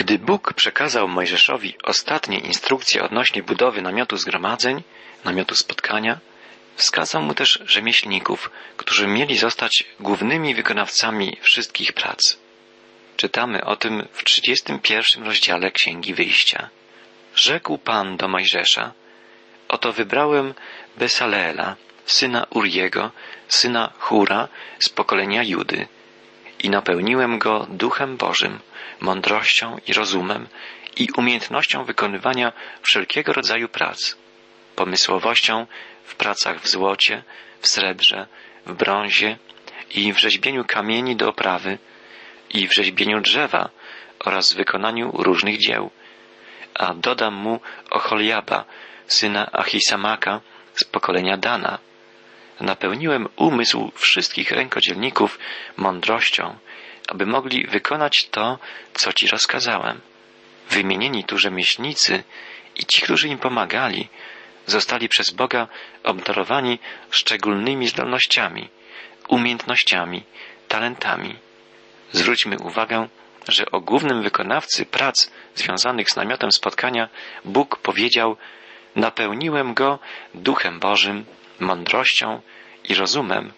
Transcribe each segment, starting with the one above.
Gdy Bóg przekazał Mojżeszowi ostatnie instrukcje odnośnie budowy namiotu zgromadzeń, namiotu spotkania, wskazał mu też rzemieślników, którzy mieli zostać głównymi wykonawcami wszystkich prac. Czytamy o tym w 31 rozdziale Księgi Wyjścia. Rzekł Pan do Mojżesza, oto wybrałem Besaleela, syna Uriego, syna Hura z pokolenia Judy i napełniłem go duchem Bożym, mądrością i rozumem i umiejętnością wykonywania wszelkiego rodzaju prac, pomysłowością w pracach w złocie, w srebrze, w brązie i w rzeźbieniu kamieni do oprawy i w rzeźbieniu drzewa oraz wykonaniu różnych dzieł. A dodam mu Ocholiaba, syna Achisamaka z pokolenia Dana. Napełniłem umysł wszystkich rękodzielników mądrością, aby mogli wykonać to, co ci rozkazałem. Wymienieni tu rzemieślnicy i ci, którzy im pomagali, zostali przez Boga obdarowani szczególnymi zdolnościami, umiejętnościami, talentami. Zwróćmy uwagę, że o głównym wykonawcy prac związanych z namiotem spotkania Bóg powiedział Napełniłem go duchem Bożym, mądrością i rozumem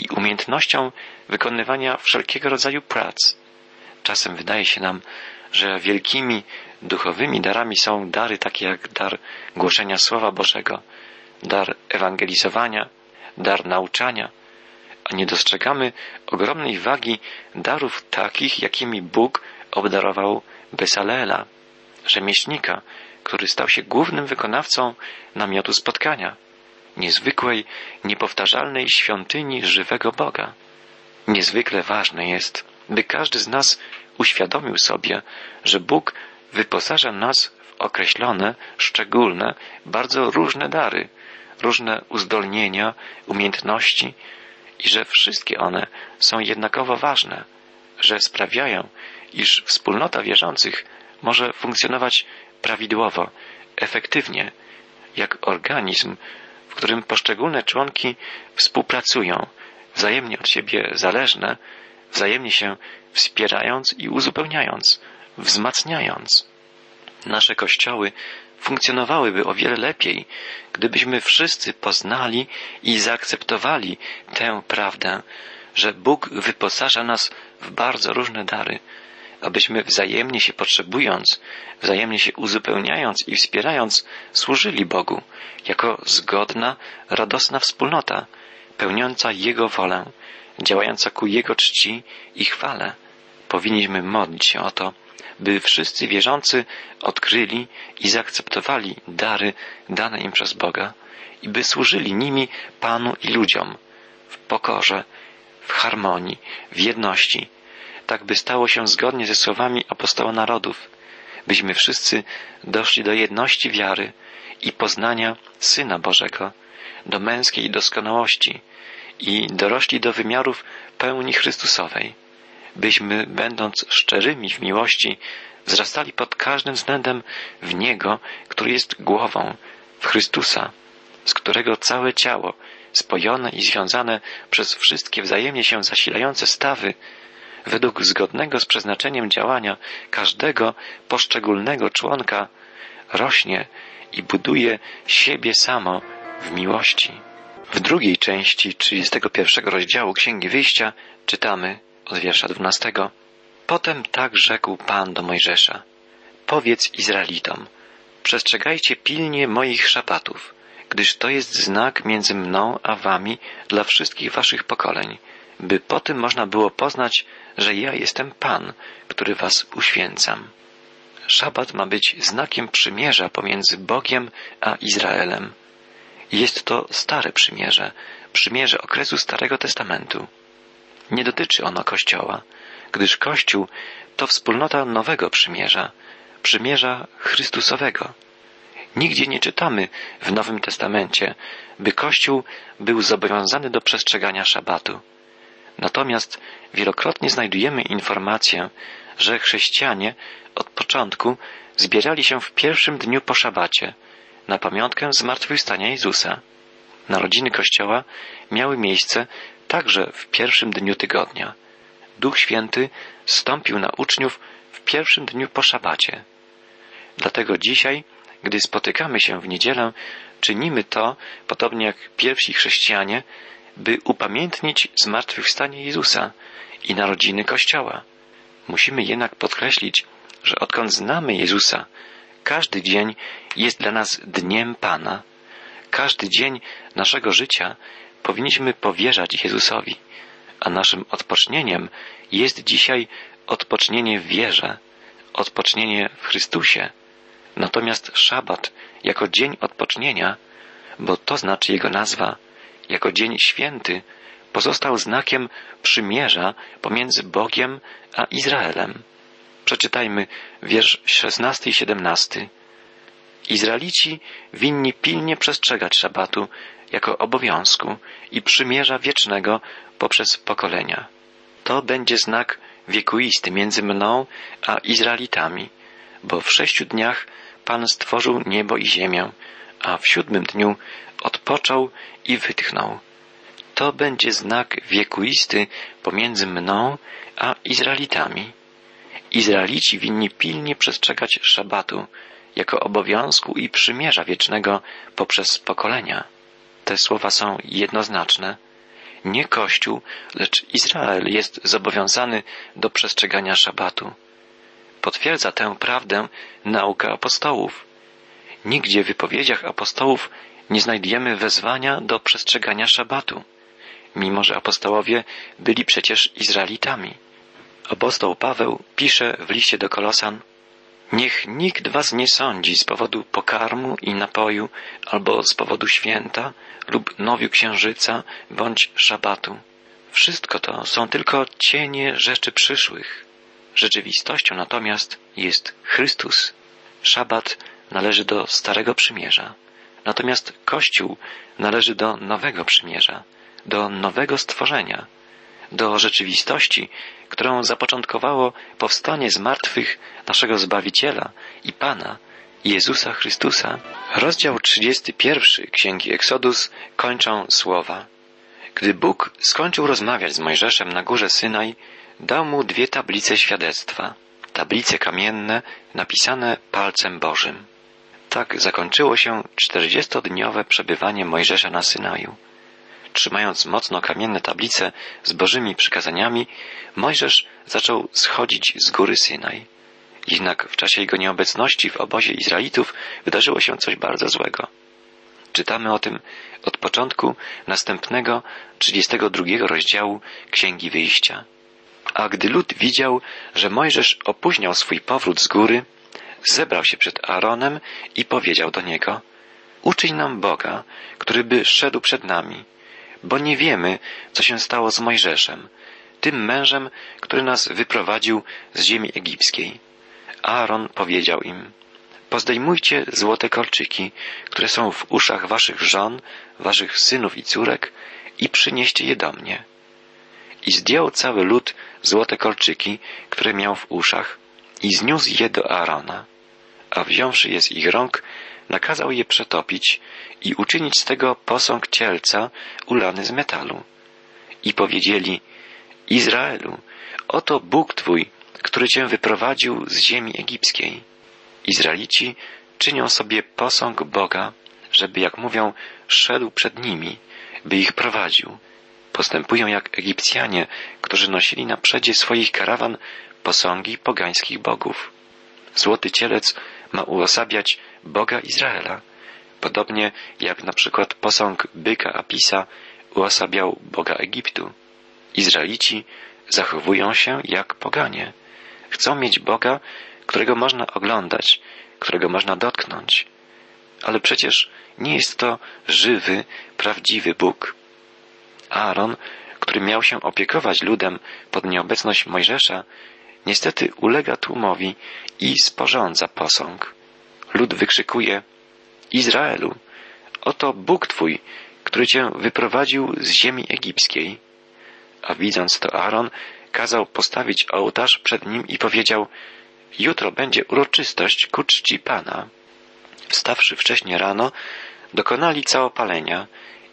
i umiejętnością wykonywania wszelkiego rodzaju prac. Czasem wydaje się nam, że wielkimi duchowymi darami są dary takie jak dar głoszenia Słowa Bożego, dar ewangelizowania, dar nauczania, a nie dostrzegamy ogromnej wagi darów takich, jakimi Bóg obdarował Besaleela, rzemieślnika, który stał się głównym wykonawcą namiotu spotkania, niezwykłej, niepowtarzalnej świątyni żywego Boga. Niezwykle ważne jest, by każdy z nas uświadomił sobie, że Bóg wyposaża nas w określone, szczególne, bardzo różne dary, różne uzdolnienia, umiejętności i że wszystkie one są jednakowo ważne, że sprawiają, iż wspólnota wierzących może funkcjonować prawidłowo, efektywnie, jak organizm, którym poszczególne członki współpracują, wzajemnie od siebie zależne, wzajemnie się wspierając i uzupełniając, wzmacniając. Nasze kościoły funkcjonowałyby o wiele lepiej, gdybyśmy wszyscy poznali i zaakceptowali tę prawdę, że Bóg wyposaża nas w bardzo różne dary, abyśmy wzajemnie się potrzebując, wzajemnie się uzupełniając i wspierając, służyli Bogu jako zgodna, radosna wspólnota, pełniąca Jego wolę, działająca ku Jego czci i chwale. Powinniśmy modlić się o to, by wszyscy wierzący odkryli i zaakceptowali dary dane im przez Boga i by służyli nimi Panu i ludziom w pokorze, w harmonii, w jedności, tak by stało się zgodnie ze słowami apostoła narodów, byśmy wszyscy doszli do jedności wiary i poznania Syna Bożego, do męskiej doskonałości i dorośli do wymiarów pełni Chrystusowej byśmy, będąc szczerymi w miłości, wzrastali pod każdym względem w Niego, który jest głową, w Chrystusa, z którego całe ciało, spojone i związane przez wszystkie wzajemnie się zasilające stawy, według zgodnego z przeznaczeniem działania każdego poszczególnego członka, rośnie i buduje siebie samo w miłości. W drugiej części 31 rozdziału Księgi Wyjścia czytamy od wiersza dwunastego. Potem tak rzekł Pan do Mojżesza. Powiedz Izraelitom, przestrzegajcie pilnie moich szabatów, gdyż to jest znak między mną a wami dla wszystkich waszych pokoleń, by po tym można było poznać, że ja jestem Pan, który was uświęcam. Szabat ma być znakiem przymierza pomiędzy Bogiem a Izraelem. Jest to stare przymierze, przymierze okresu Starego Testamentu. Nie dotyczy ono Kościoła, gdyż Kościół to wspólnota nowego przymierza, przymierza Chrystusowego. Nigdzie nie czytamy w Nowym Testamencie, by Kościół był zobowiązany do przestrzegania szabatu. Natomiast wielokrotnie znajdujemy informację, że chrześcijanie od początku zbierali się w pierwszym dniu po szabacie na pamiątkę zmartwychwstania Jezusa. Narodziny Kościoła miały miejsce także w pierwszym dniu tygodnia. Duch Święty stąpił na uczniów w pierwszym dniu po szabacie. Dlatego dzisiaj, gdy spotykamy się w niedzielę, czynimy to, podobnie jak pierwsi chrześcijanie, by upamiętnić zmartwychwstanie Jezusa i narodziny Kościoła. Musimy jednak podkreślić, że odkąd znamy Jezusa, każdy dzień jest dla nas dniem Pana. Każdy dzień naszego życia powinniśmy powierzać Jezusowi, a naszym odpocznieniem jest dzisiaj odpocznienie w wierze, odpocznienie w Chrystusie. Natomiast szabat jako dzień odpocznienia, bo to znaczy jego nazwa, jako dzień święty, pozostał znakiem przymierza pomiędzy Bogiem a Izraelem. Przeczytajmy wiersz 16 i 17. Izraelici winni pilnie przestrzegać szabatu jako obowiązku i przymierza wiecznego poprzez pokolenia. To będzie znak wiekuisty między mną a Izraelitami, bo w sześciu dniach Pan stworzył niebo i ziemię, a w siódmym dniu odpoczął i wytchnął. To będzie znak wiekuisty pomiędzy mną a Izraelitami. Izraelici winni pilnie przestrzegać szabatu jako obowiązku i przymierza wiecznego poprzez pokolenia. Te słowa są jednoznaczne. Nie Kościół, lecz Izrael jest zobowiązany do przestrzegania szabatu. Potwierdza tę prawdę nauka apostołów. Nigdzie w wypowiedziach apostołów nie znajdziemy wezwania do przestrzegania szabatu, mimo że apostołowie byli przecież Izraelitami. Apostoł Paweł pisze w liście do Kolosan Niech nikt was nie sądzi z powodu pokarmu i napoju, albo z powodu święta, lub nowiu księżyca, bądź szabatu. Wszystko to są tylko cienie rzeczy przyszłych. Rzeczywistością natomiast jest Chrystus. Szabat należy do Starego Przymierza, natomiast Kościół należy do Nowego Przymierza, do nowego stworzenia, do rzeczywistości, którą zapoczątkowało powstanie z martwych naszego Zbawiciela i Pana, Jezusa Chrystusa. Rozdział 31 Księgi Eksodus kończą słowa. Gdy Bóg skończył rozmawiać z Mojżeszem na górze Synaj, dał mu dwie tablice świadectwa, tablice kamienne napisane palcem Bożym. Tak zakończyło się czterdziestodniowe przebywanie Mojżesza na Synaju. Trzymając mocno kamienne tablice z Bożymi przykazaniami, Mojżesz zaczął schodzić z góry Synaj. Jednak w czasie jego nieobecności w obozie Izraelitów wydarzyło się coś bardzo złego. Czytamy o tym od początku następnego, 32 rozdziału Księgi Wyjścia. A gdy lud widział, że Mojżesz opóźniał swój powrót z góry, zebrał się przed Aaronem i powiedział do niego, uczyń nam Boga, który by szedł przed nami, bo nie wiemy, co się stało z Mojżeszem, tym mężem, który nas wyprowadził z ziemi egipskiej. Aaron powiedział im, pozdejmujcie złote kolczyki, które są w uszach waszych żon, waszych synów i córek i przynieście je do mnie. I zdjął cały lud złote kolczyki, które miał w uszach i zniósł je do Aarona, a wziąwszy je z ich rąk, nakazał je przetopić i uczynić z tego posąg cielca ulany z metalu. I powiedzieli, Izraelu, oto Bóg Twój, który Cię wyprowadził z ziemi egipskiej. Izraelici czynią sobie posąg Boga, żeby, jak mówią, szedł przed nimi, by ich prowadził. Postępują jak Egipcjanie, którzy nosili na przedzie swoich karawan posągi pogańskich bogów. Złoty cielec ma uosabiać Boga Izraela, podobnie jak na przykład posąg byka Apisa uosabiał Boga Egiptu. Izraelici zachowują się jak poganie. Chcą mieć Boga, którego można oglądać, którego można dotknąć. Ale przecież nie jest to żywy, prawdziwy Bóg. Aaron, który miał się opiekować ludem pod nieobecność Mojżesza, niestety ulega tłumowi i sporządza posąg. Lud wykrzykuje Izraelu, oto Bóg Twój, który Cię wyprowadził z ziemi egipskiej. A widząc to Aaron, kazał postawić ołtarz przed nim i powiedział Jutro będzie uroczystość ku czci Pana. Wstawszy wcześnie rano, dokonali całopalenia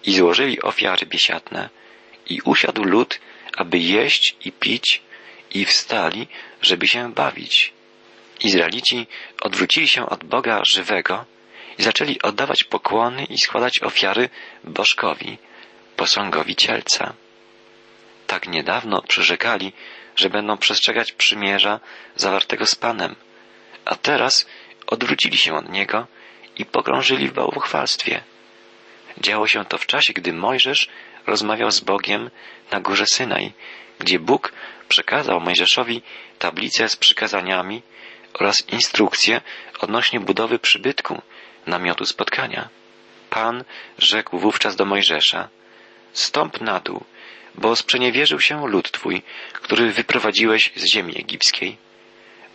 i złożyli ofiary biesiadne. I usiadł lud, aby jeść i pić, i wstali, żeby się bawić. Izraelici odwrócili się od Boga żywego i zaczęli oddawać pokłony i składać ofiary bożkowi, posągowi cielca. Tak niedawno przyrzekali, że będą przestrzegać przymierza zawartego z Panem, a teraz odwrócili się od Niego i pogrążyli w bałwochwalstwie. Działo się to w czasie, gdy Mojżesz rozmawiał z Bogiem na górze Synaj, gdzie Bóg przekazał Mojżeszowi tablicę z przykazaniami oraz instrukcje odnośnie budowy przybytku, namiotu spotkania. Pan rzekł wówczas do Mojżesza, stąp na dół, bo sprzeniewierzył się lud Twój, który wyprowadziłeś z ziemi egipskiej.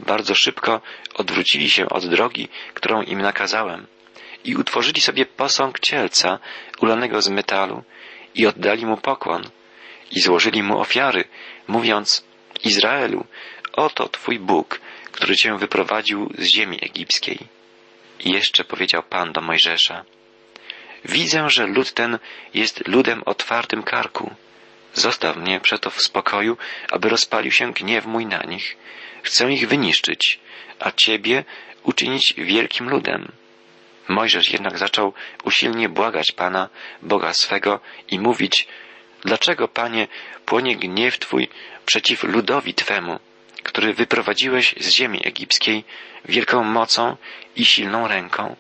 Bardzo szybko odwrócili się od drogi, którą im nakazałem i utworzyli sobie posąg cielca ulanego z metalu i oddali mu pokłon i złożyli mu ofiary, mówiąc Izraelu, oto Twój Bóg, który Cię wyprowadził z ziemi egipskiej. I jeszcze powiedział Pan do Mojżesza, Widzę, że lud ten jest ludem o twardym karku. Zostaw mnie przeto w spokoju, aby rozpalił się gniew mój na nich. Chcę ich wyniszczyć, a Ciebie uczynić wielkim ludem. Mojżesz jednak zaczął usilnie błagać Pana, Boga swego i mówić, Dlaczego, Panie, płonie gniew Twój przeciw ludowi Twemu, który wyprowadziłeś z ziemi egipskiej wielką mocą i silną ręką?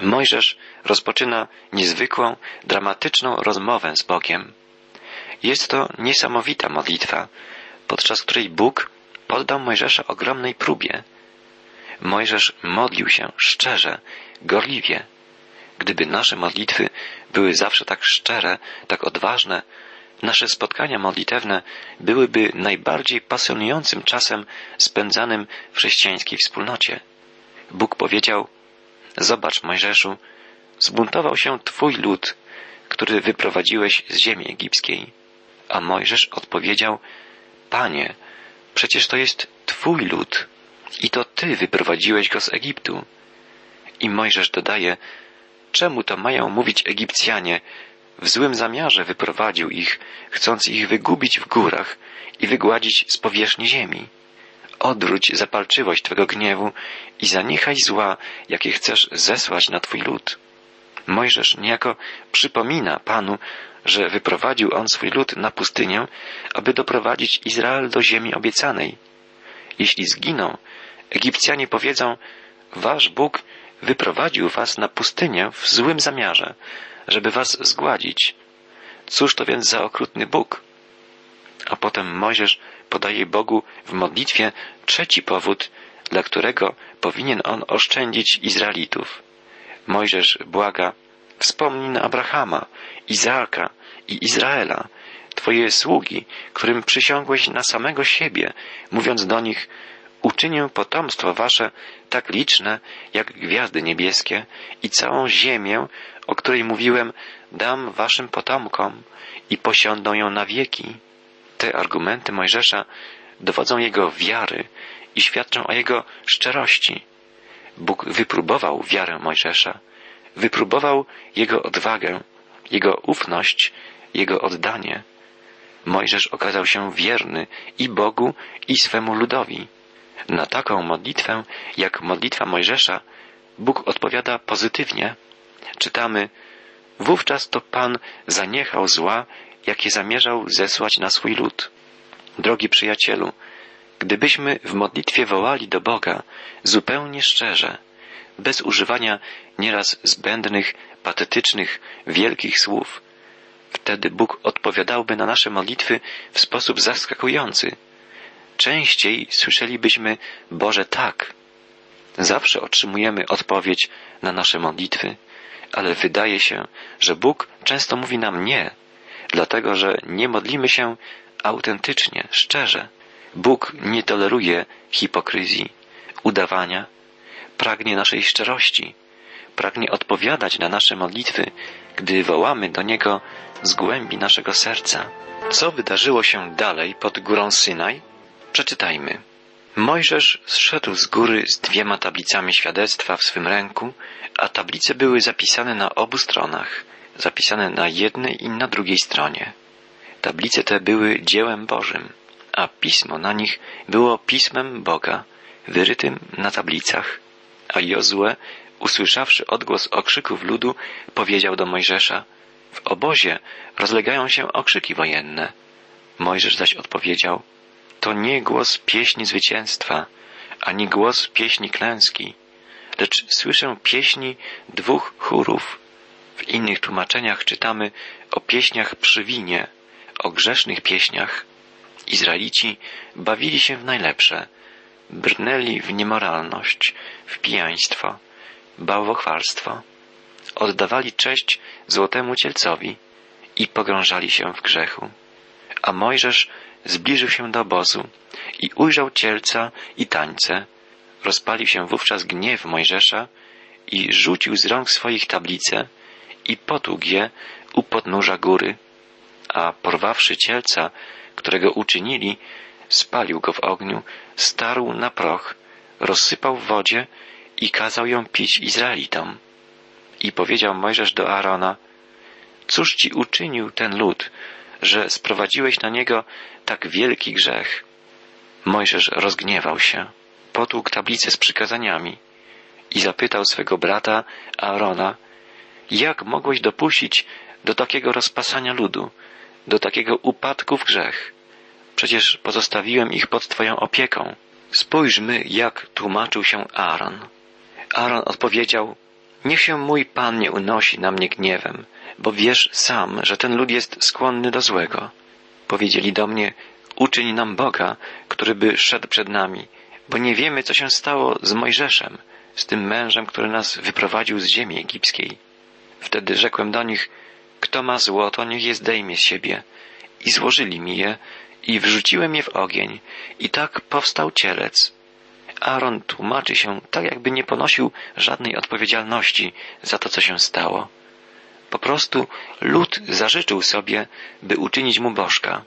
Mojżesz rozpoczyna niezwykłą, dramatyczną rozmowę z Bogiem. Jest to niesamowita modlitwa, podczas której Bóg poddał Mojżesza ogromnej próbie. Mojżesz modlił się szczerze, gorliwie. Gdyby nasze modlitwy były zawsze tak szczere, tak odważne, nasze spotkania modlitewne byłyby najbardziej pasjonującym czasem spędzanym w chrześcijańskiej wspólnocie. Bóg powiedział, Zobacz, Mojżeszu, zbuntował się Twój lud, który wyprowadziłeś z ziemi egipskiej. A Mojżesz odpowiedział, Panie, przecież to jest Twój lud i to Ty wyprowadziłeś go z Egiptu. I Mojżesz dodaje, czemu to mają mówić Egipcjanie? W złym zamiarze wyprowadził ich, chcąc ich wygubić w górach i wygładzić z powierzchni ziemi. Odwróć zapalczywość Twego gniewu i zaniechaj zła, jakie chcesz zesłać na Twój lud. Mojżesz niejako przypomina Panu, że wyprowadził on swój lud na pustynię, aby doprowadzić Izrael do ziemi obiecanej. Jeśli zginą, Egipcjanie powiedzą, Wasz Bóg wyprowadził was na pustynię w złym zamiarze, żeby was zgładzić. Cóż to więc za okrutny Bóg? A potem Mojżesz podaje Bogu w modlitwie trzeci powód, dla którego powinien on oszczędzić Izraelitów. Mojżesz błaga, wspomnij na Abrahama, Izaaka i Izraela, Twoje sługi, którym przysiągłeś na samego siebie, mówiąc do nich, uczynię potomstwo wasze tak liczne, jak gwiazdy niebieskie i całą ziemię, o której mówiłem, dam waszym potomkom i posiądą ją na wieki. Te argumenty Mojżesza dowodzą jego wiary i świadczą o jego szczerości. Bóg wypróbował wiarę Mojżesza, wypróbował jego odwagę, jego ufność, jego oddanie. Mojżesz okazał się wierny i Bogu, i swemu ludowi. Na taką modlitwę, jak modlitwa Mojżesza, Bóg odpowiada pozytywnie. Czytamy, wówczas to Pan zaniechał zła, jakie zamierzał zesłać na swój lud. Drogi przyjacielu, gdybyśmy w modlitwie wołali do Boga zupełnie szczerze, bez używania nieraz zbędnych, patetycznych, wielkich słów, wtedy Bóg odpowiadałby na nasze modlitwy w sposób zaskakujący. Częściej słyszelibyśmy Boże tak. Zawsze otrzymujemy odpowiedź na nasze modlitwy, ale wydaje się, że Bóg często mówi nam nie, dlatego że nie modlimy się autentycznie, szczerze. Bóg nie toleruje hipokryzji, udawania, pragnie naszej szczerości, pragnie odpowiadać na nasze modlitwy, gdy wołamy do Niego z głębi naszego serca. Co wydarzyło się dalej pod górą Synaj? Przeczytajmy. Mojżesz zszedł z góry z dwiema tablicami świadectwa w swym ręku, a tablice były zapisane na obu stronach, zapisane na jednej i na drugiej stronie. Tablice te były dziełem Bożym, a pismo na nich było pismem Boga, wyrytym na tablicach. A Jozue, usłyszawszy odgłos okrzyków ludu, powiedział do Mojżesza, w obozie rozlegają się okrzyki wojenne. Mojżesz zaś odpowiedział, to nie głos pieśni zwycięstwa, ani głos pieśni klęski, lecz słyszę pieśni dwóch chórów. W innych tłumaczeniach czytamy o pieśniach przy winie, o grzesznych pieśniach. Izraelici bawili się w najlepsze, brnęli w niemoralność, w pijaństwo, bałwochwalstwo, oddawali cześć złotemu cielcowi i pogrążali się w grzechu. A Mojżesz zbliżył się do obozu i ujrzał cielca i tańce. Rozpalił się wówczas gniew Mojżesza i rzucił z rąk swoich tablice i potługł je u podnóża góry, a porwawszy cielca, którego uczynili, spalił go w ogniu, starł na proch, rozsypał w wodzie i kazał ją pić Izraelitom. I powiedział Mojżesz do Aarona, cóż ci uczynił ten lud, że sprowadziłeś na niego tak wielki grzech? Mojżesz rozgniewał się, potłukł tablicę z przykazaniami i zapytał swego brata Aarona, jak mogłeś dopuścić do takiego rozpasania ludu, do takiego upadku w grzech? Przecież pozostawiłem ich pod Twoją opieką. Spójrzmy, jak tłumaczył się Aaron. Aaron odpowiedział, niech się mój Pan nie unosi na mnie gniewem, bo wiesz sam, że ten lud jest skłonny do złego. Powiedzieli do mnie, uczyń nam Boga, który by szedł przed nami, bo nie wiemy, co się stało z Mojżeszem, z tym mężem, który nas wyprowadził z ziemi egipskiej. Wtedy rzekłem do nich, kto ma złoto, niech je zdejmie z siebie. I złożyli mi je, i wrzuciłem je w ogień, i tak powstał cielec. Aaron tłumaczy się tak, jakby nie ponosił żadnej odpowiedzialności za to, co się stało. Po prostu lud zażyczył sobie, by uczynić mu bożka,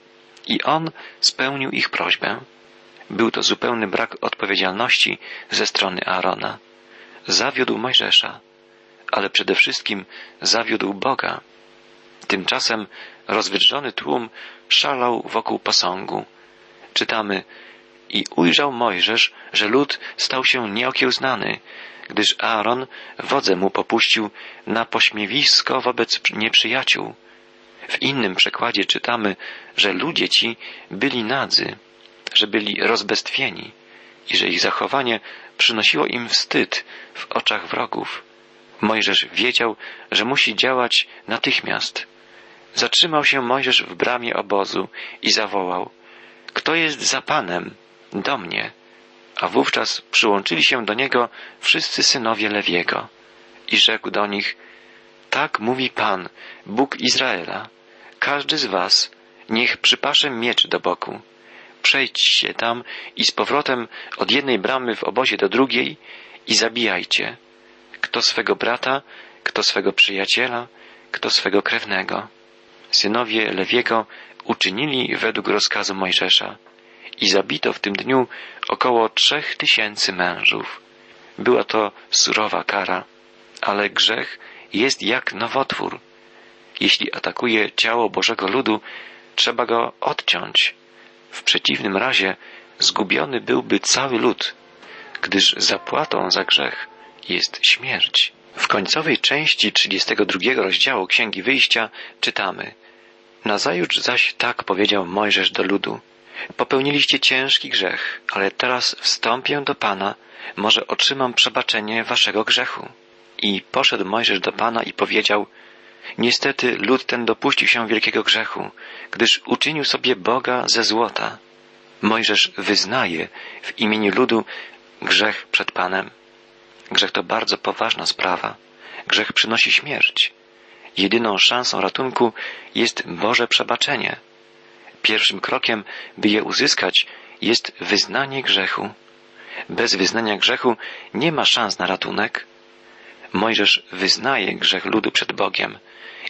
i on spełnił ich prośbę. Był to zupełny brak odpowiedzialności ze strony Aarona. Zawiódł Mojżesza, ale przede wszystkim zawiódł Boga. Tymczasem rozwydrzony tłum szalał wokół posągu. Czytamy, i ujrzał Mojżesz, że lud stał się nieokiełznany, gdyż Aaron wodze mu popuścił na pośmiewisko wobec nieprzyjaciół. W innym przekładzie czytamy, że ludzie ci byli nadzy, że byli rozbestwieni i że ich zachowanie przynosiło im wstyd w oczach wrogów. Mojżesz wiedział, że musi działać natychmiast. Zatrzymał się Mojżesz w bramie obozu i zawołał: Kto jest za Panem? Do mnie. A wówczas przyłączyli się do niego wszyscy synowie Lewiego. I rzekł do nich: Tak mówi Pan, Bóg Izraela. Każdy z was niech przypasze miecz do boku. Przejdźcie tam i z powrotem od jednej bramy w obozie do drugiej i zabijajcie. Kto swego brata, kto swego przyjaciela, kto swego krewnego. Synowie Lewiego uczynili według rozkazu Mojżesza i zabito w tym dniu około trzech tysięcy mężów. Była to surowa kara, ale grzech jest jak nowotwór. Jeśli atakuje ciało Bożego ludu, trzeba go odciąć. W przeciwnym razie zgubiony byłby cały lud, gdyż zapłatą za grzech jest śmierć. W końcowej części 32 rozdziału Księgi Wyjścia czytamy Nazajutrz zaś tak powiedział Mojżesz do ludu Popełniliście ciężki grzech, ale teraz wstąpię do Pana, może otrzymam przebaczenie waszego grzechu. I poszedł Mojżesz do Pana i powiedział Niestety lud ten dopuścił się wielkiego grzechu, gdyż uczynił sobie Boga ze złota. Mojżesz wyznaje w imieniu ludu grzech przed Panem. Grzech to bardzo poważna sprawa. Grzech przynosi śmierć. Jedyną szansą ratunku jest Boże przebaczenie. Pierwszym krokiem, by je uzyskać, jest wyznanie grzechu. Bez wyznania grzechu nie ma szans na ratunek. Mojżesz wyznaje grzech ludu przed Bogiem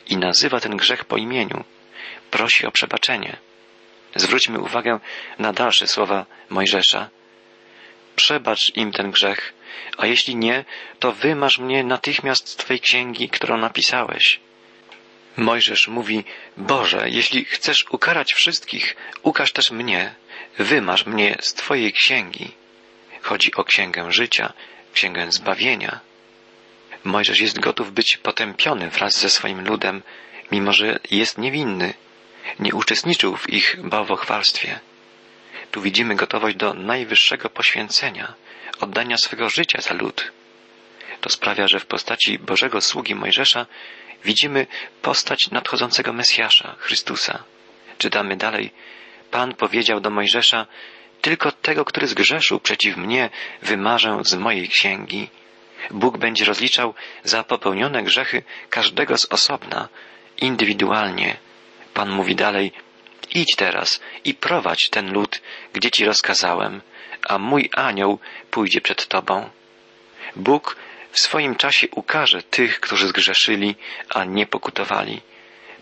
i nazywa ten grzech po imieniu. Prosi o przebaczenie. Zwróćmy uwagę na dalsze słowa Mojżesza. Przebacz im ten grzech, a jeśli nie, to wymasz mnie natychmiast z Twej księgi, którą napisałeś. Mojżesz mówi, Boże, jeśli chcesz ukarać wszystkich, ukaż też mnie, wymasz mnie z Twojej księgi. Chodzi o księgę życia, księgę zbawienia. Mojżesz jest gotów być potępiony wraz ze swoim ludem, mimo że jest niewinny, nie uczestniczył w ich bałwochwalstwie. Tu widzimy gotowość do najwyższego poświęcenia, oddania swego życia za lud. To sprawia, że w postaci Bożego sługi Mojżesza widzimy postać nadchodzącego Mesjasza, Chrystusa. Czytamy dalej. Pan powiedział do Mojżesza, tylko tego, który zgrzeszył przeciw mnie, wymarzę z mojej księgi. Bóg będzie rozliczał za popełnione grzechy każdego z osobna, indywidualnie. Pan mówi dalej, idź teraz i prowadź ten lud, gdzie ci rozkazałem, a mój anioł pójdzie przed tobą. Bóg w swoim czasie ukaże tych, którzy zgrzeszyli, a nie pokutowali.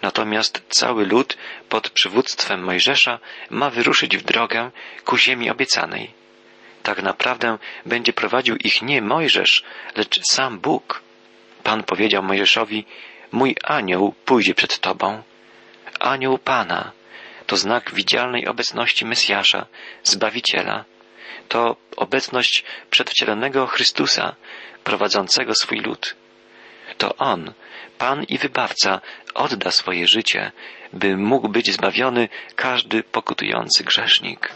Natomiast cały lud pod przywództwem Mojżesza ma wyruszyć w drogę ku ziemi obiecanej. Tak naprawdę będzie prowadził ich nie Mojżesz, lecz sam Bóg. Pan powiedział Mojżeszowi, mój anioł pójdzie przed tobą. Anioł Pana to znak widzialnej obecności Mesjasza, Zbawiciela. To obecność przedwcielonego Chrystusa, prowadzącego swój lud. To On, Pan i Wybawca, odda swoje życie, by mógł być zbawiony każdy pokutujący grzesznik.